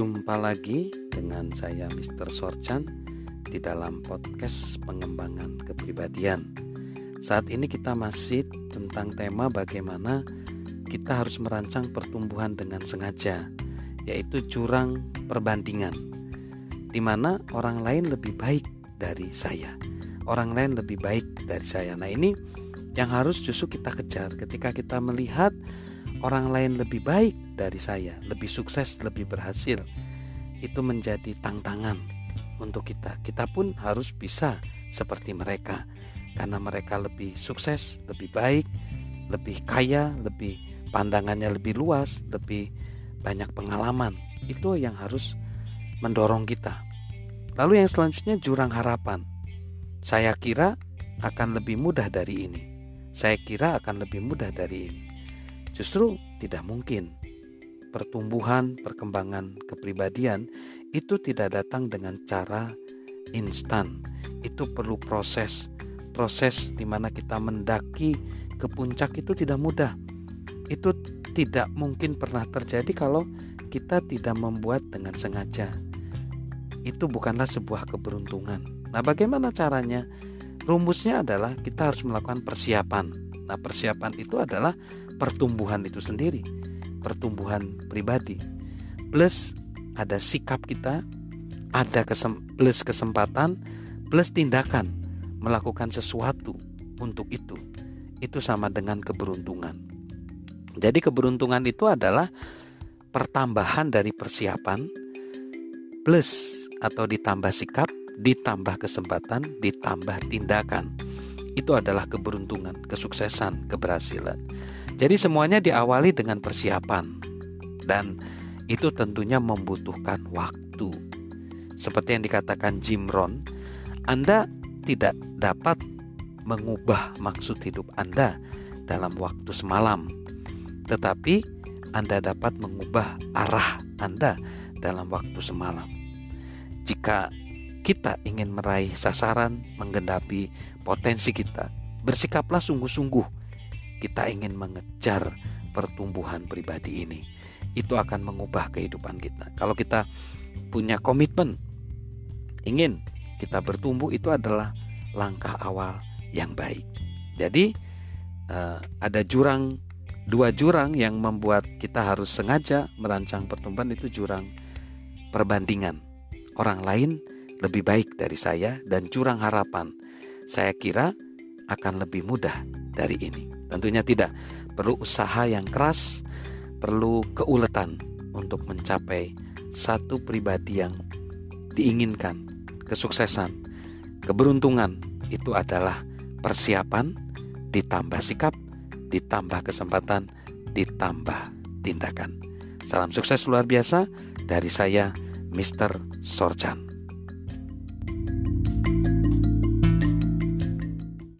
Jumpa lagi dengan saya Mr. Sorchan di dalam podcast pengembangan kepribadian. Saat ini kita masih tentang tema bagaimana kita harus merancang pertumbuhan dengan sengaja, yaitu jurang perbandingan, di mana orang lain lebih baik dari saya, orang lain lebih baik dari saya. Nah, ini yang harus justru kita kejar ketika kita melihat orang lain lebih baik dari saya, lebih sukses, lebih berhasil. Itu menjadi tantangan untuk kita. Kita pun harus bisa seperti mereka karena mereka lebih sukses, lebih baik, lebih kaya, lebih pandangannya lebih luas, lebih banyak pengalaman. Itu yang harus mendorong kita. Lalu yang selanjutnya jurang harapan. Saya kira akan lebih mudah dari ini. Saya kira akan lebih mudah dari ini. Justru tidak mungkin. Pertumbuhan, perkembangan kepribadian itu tidak datang dengan cara instan. Itu perlu proses. Proses di mana kita mendaki ke puncak itu tidak mudah. Itu tidak mungkin pernah terjadi kalau kita tidak membuat dengan sengaja. Itu bukanlah sebuah keberuntungan. Nah, bagaimana caranya? Rumusnya adalah kita harus melakukan persiapan. Nah, persiapan itu adalah pertumbuhan itu sendiri, pertumbuhan pribadi. Plus ada sikap kita, ada kesem plus kesempatan, plus tindakan melakukan sesuatu untuk itu. Itu sama dengan keberuntungan. Jadi keberuntungan itu adalah pertambahan dari persiapan plus atau ditambah sikap, ditambah kesempatan, ditambah tindakan. Itu adalah keberuntungan, kesuksesan, keberhasilan. Jadi semuanya diawali dengan persiapan dan itu tentunya membutuhkan waktu. Seperti yang dikatakan Jim Rohn, Anda tidak dapat mengubah maksud hidup Anda dalam waktu semalam. Tetapi Anda dapat mengubah arah Anda dalam waktu semalam. Jika kita ingin meraih sasaran, menggenapi potensi kita, bersikaplah sungguh-sungguh kita ingin mengejar pertumbuhan pribadi ini, itu akan mengubah kehidupan kita. Kalau kita punya komitmen ingin kita bertumbuh itu adalah langkah awal yang baik. Jadi uh, ada jurang dua jurang yang membuat kita harus sengaja merancang pertumbuhan itu jurang perbandingan. Orang lain lebih baik dari saya dan jurang harapan. Saya kira akan lebih mudah dari ini. Tentunya tidak perlu usaha yang keras, perlu keuletan untuk mencapai satu pribadi yang diinginkan, kesuksesan, keberuntungan itu adalah persiapan ditambah sikap, ditambah kesempatan, ditambah tindakan. Salam sukses luar biasa dari saya, Mr. Sorjan.